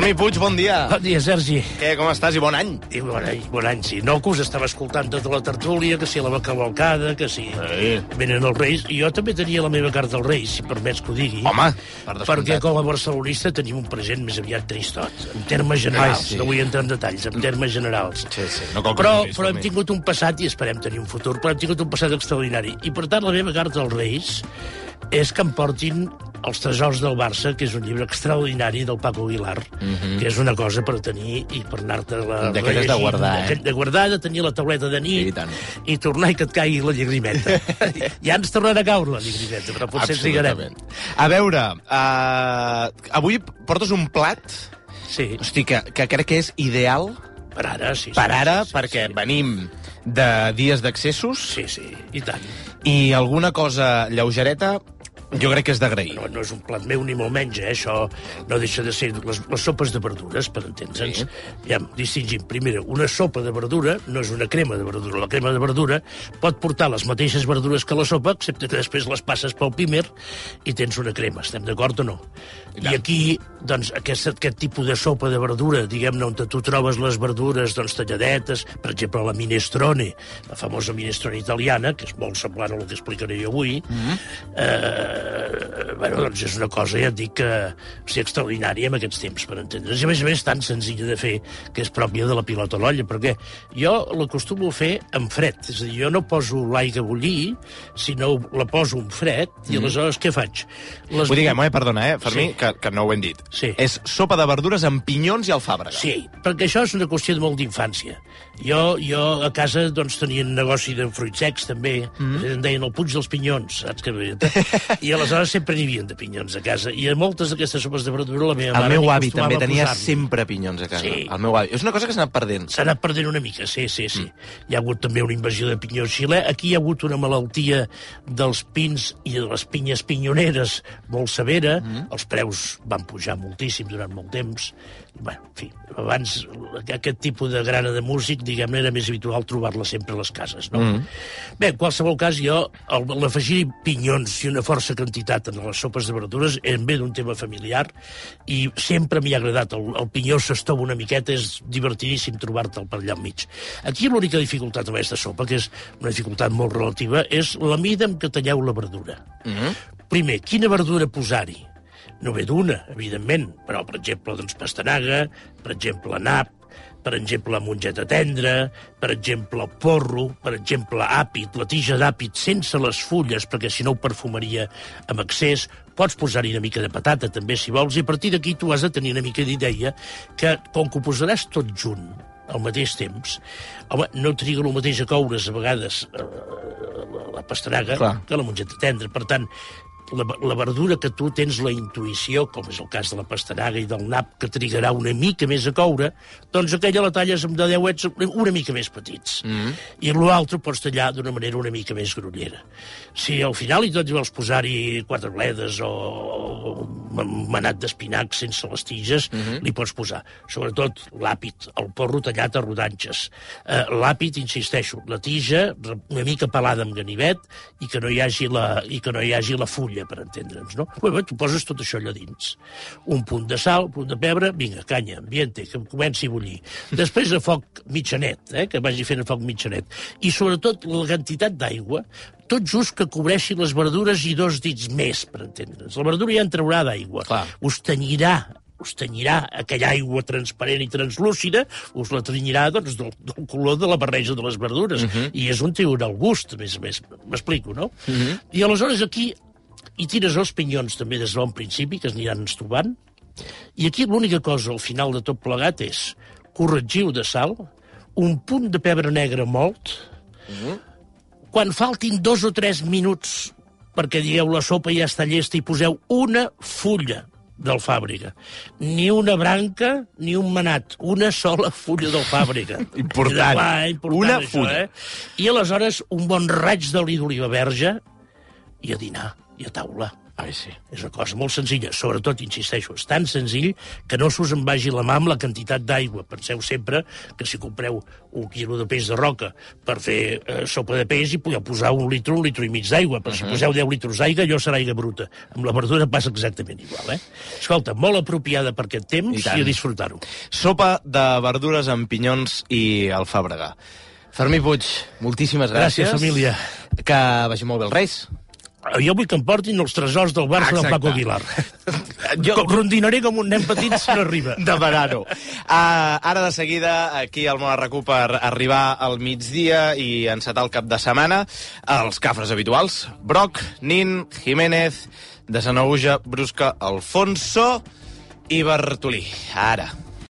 Fermí Puig, bon dia. Bon dia, Sergi. Què, com estàs i bon any? I bon any, bon any, sí. No, que us estava escoltant tota la tertúlia, que si la cavalcada, que si Sí. venen els Reis. I jo també tenia la meva carta als Reis, si permets que ho digui. Home, per descomptat. Perquè com a barcelonista tenim un present més aviat tristot, en termes generals. Ai, sí. No vull entrar en detalls, en termes generals. Sí, sí, no cal però, però hem tingut un passat, i esperem tenir un futur, però hem tingut un passat extraordinari. I, per tant, la meva carta als Reis és que em portin els tresors del Barça, que és un llibre extraordinari del Paco Aguilar, que és una cosa per tenir i per anar-te la Mhm. D'aquelles de guardar, eh? De guardar, de tenir la tauleta de nit Sí, i tant. i tornar i que et caigui la llagrimeta. ja ens tornarà a caure la llagrimeta, però potser ens. Absolutament. A veure, uh, avui portes un plat, Sí, hosti, que, que crec que és ideal per ara, sí. sí, per ara, sí, sí, perquè sí. venim de dies d'accessos Sí, sí, i tant. i alguna cosa lleugereta jo crec que és d'agrair. No, no és un plat meu ni molt menys, eh? això no deixa de ser les, les sopes de verdures, per entendre'ns. Sí. Ja, distingim, primera, una sopa de verdura no és una crema de verdura. La crema de verdura pot portar les mateixes verdures que la sopa, excepte que després les passes pel pimer i tens una crema. Estem d'acord o no? I, I aquí, doncs, aquest, aquest tipus de sopa de verdura, diguem-ne, on tu trobes les verdures doncs, talladetes, per exemple, la minestrone, la famosa minestrone italiana, que és molt semblant a el que explicaré jo avui, mm -hmm. eh, bueno, doncs és una cosa, ja et dic, que o sigui, extraordinària en aquests temps, per entendre's. I, a més a més, tan senzilla de fer, que és pròpia de la pilota a l'olla, perquè jo l'acostumo a fer en fred. És a dir, jo no poso l'aigua a bullir, sinó la poso en fred, i aleshores què faig? Les... Vull dir, eh, perdona, eh, Fermí, Sí. que, que no ho hem dit. Sí. És sopa de verdures amb pinyons i alfàbrega. Sí, perquè això és una qüestió de molt d'infància. Jo, jo a casa doncs, tenia un negoci de fruits secs, també. Mm. Em deien el Puig dels Pinyons, saps que... I aleshores sempre n'hi havia de pinyons a casa. I a moltes d'aquestes sopes de verdura la meva El mare meu m'hi avi també tenia sempre pinyons a casa. Sí. El meu avi. És una cosa que s'ha anat perdent. S'ha anat perdent una mica, sí, sí, sí. Mm. Hi ha hagut també una invasió de pinyó xilè. Aquí hi ha hagut una malaltia dels pins i de les pinyes pinyoneres molt severa. Mm. Els preus van pujar moltíssim durant molt temps. Bueno, en fi, abans aquest tipus de grana de músic, diguem-ne, era més habitual trobar-la sempre a les cases, no? Mm. Bé, en qualsevol cas, jo, l'afegir pinyons i una força quantitat en les sopes de verdures em ve d'un tema familiar i sempre m'hi ha agradat. El, el pinyó s'estova una miqueta, és divertidíssim trobar-te'l per allà enmig. Aquí l'única dificultat amb aquesta sopa, que és una dificultat molt relativa, és la mida amb què talleu la verdura. Mm. Primer, quina verdura posar-hi? No ve d'una, evidentment, però, per exemple, doncs, pastanaga, per exemple, nap, per exemple, mongeta tendra, per exemple, porro, per exemple, àpid, la tija d'àpid sense les fulles, perquè si no ho perfumaria amb excés, pots posar-hi una mica de patata, també, si vols, i a partir d'aquí tu has de tenir una mica d'idea que, com que ho posaràs tot junt, al mateix temps, home, no triga el mateix a coure's a vegades eh, la, la pastanaga Clar. que la mongeta tendra. Per tant, la, la verdura que tu tens la intuïció, com és el cas de la pastanaga i del nap, que trigarà una mica més a coure, doncs aquella la talles amb de deuets una mica més petits. Mm. I l'altre pots tallar d'una manera una mica més grollera. Si al final i tot vols posar-hi quatre bledes o, o manat d'espinacs sense les tiges, mm -hmm. li pots posar. Sobretot l'àpid, el porro tallat a rodanxes. Eh, l'àpid, insisteixo, la tija una mica pelada amb ganivet i que no hi hagi la, i que no hi hagi la fulla, per entendre'ns, no? Bé, bé, tu poses tot això allà dins. Un punt de sal, un punt de pebre, vinga, canya, ambiente, que comenci a bullir. Després a foc mitjanet, eh, que vagi fent a foc mitjanet. I sobretot la quantitat d'aigua, tot just que cobreixi les verdures i dos dits més, per entendre'ns. La verdura ja en traurà d'aigua. Us tenyirà us tenyirà aquella aigua transparent i translúcida, us la tenyirà doncs, del, del color de la barreja de les verdures. Uh -huh. I és un triurà el gust, a més a més. M'explico, no? Uh -huh. I aleshores aquí hi tires els pinyons també des de bon principi, que es aniran estovant, i aquí l'única cosa al final de tot plegat és corregiu de sal, un punt de pebre negre molt, quan faltin dos o tres minuts perquè digueu la sopa ja està llesta i poseu una fulla del fàbrica. Ni una branca ni un manat, una sola fulla del fàbrica. Important. Clar, eh? Important Una això, fulla. Eh? I aleshores un bon raig d'oli d'oliva verge i a dinar, i a taula. Ai, sí. És una cosa molt senzilla, sobretot, insisteixo, és tan senzill que no s'us en vagi la mà amb la quantitat d'aigua. Penseu sempre que si compreu un quilo de peix de roca per fer eh, sopa de peix hi podeu posar un litre, un litre i mig d'aigua, però si poseu 10 litres d'aigua, allò serà aigua bruta. Amb la verdura passa exactament igual, eh? Escolta, molt apropiada per aquest temps I i, a disfrutar-ho. Sopa de verdures amb pinyons i alfàbrega. Fermí Puig, moltíssimes gràcies. Gràcies, família. Que vagi molt bé els Reis. Jo vull que em portin els tresors del Barça del Exacte. Paco Aguilar. Jo-. Rondinaré com un nen petit si no arriba. Demanar-ho. Uh, ara de seguida, aquí al Món RAC1 per arribar al migdia i encetar el cap de setmana, els cafres habituals. Broc, Nin, Jiménez, de Sanauja, Brusca, Alfonso i Bartolí. Ara.